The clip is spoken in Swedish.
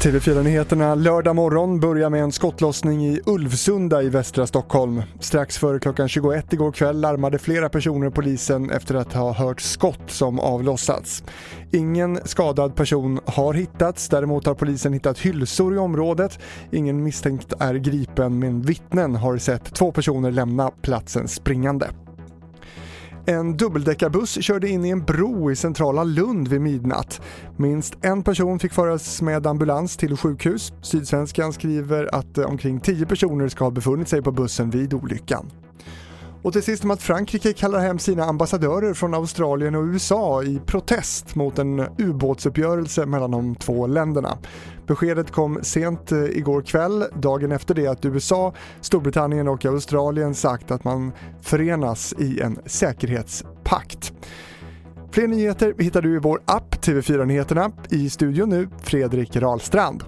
TV4-nyheterna lördag morgon börjar med en skottlossning i Ulvsunda i västra Stockholm. Strax före klockan 21 igår kväll larmade flera personer polisen efter att ha hört skott som avlossats. Ingen skadad person har hittats, däremot har polisen hittat hylsor i området. Ingen misstänkt är gripen men vittnen har sett två personer lämna platsen springande. En dubbeldäckarbuss körde in i en bro i centrala Lund vid midnatt. Minst en person fick föras med ambulans till sjukhus. Sydsvenskan skriver att omkring 10 personer ska ha befunnit sig på bussen vid olyckan. Och till sist om att Frankrike kallar hem sina ambassadörer från Australien och USA i protest mot en ubåtsuppgörelse mellan de två länderna. Beskedet kom sent eh, igår kväll, dagen efter det att USA, Storbritannien och Australien sagt att man förenas i en säkerhetspakt. Fler nyheter hittar du i vår app TV4 Nyheterna. I studion nu Fredrik Rahlstrand.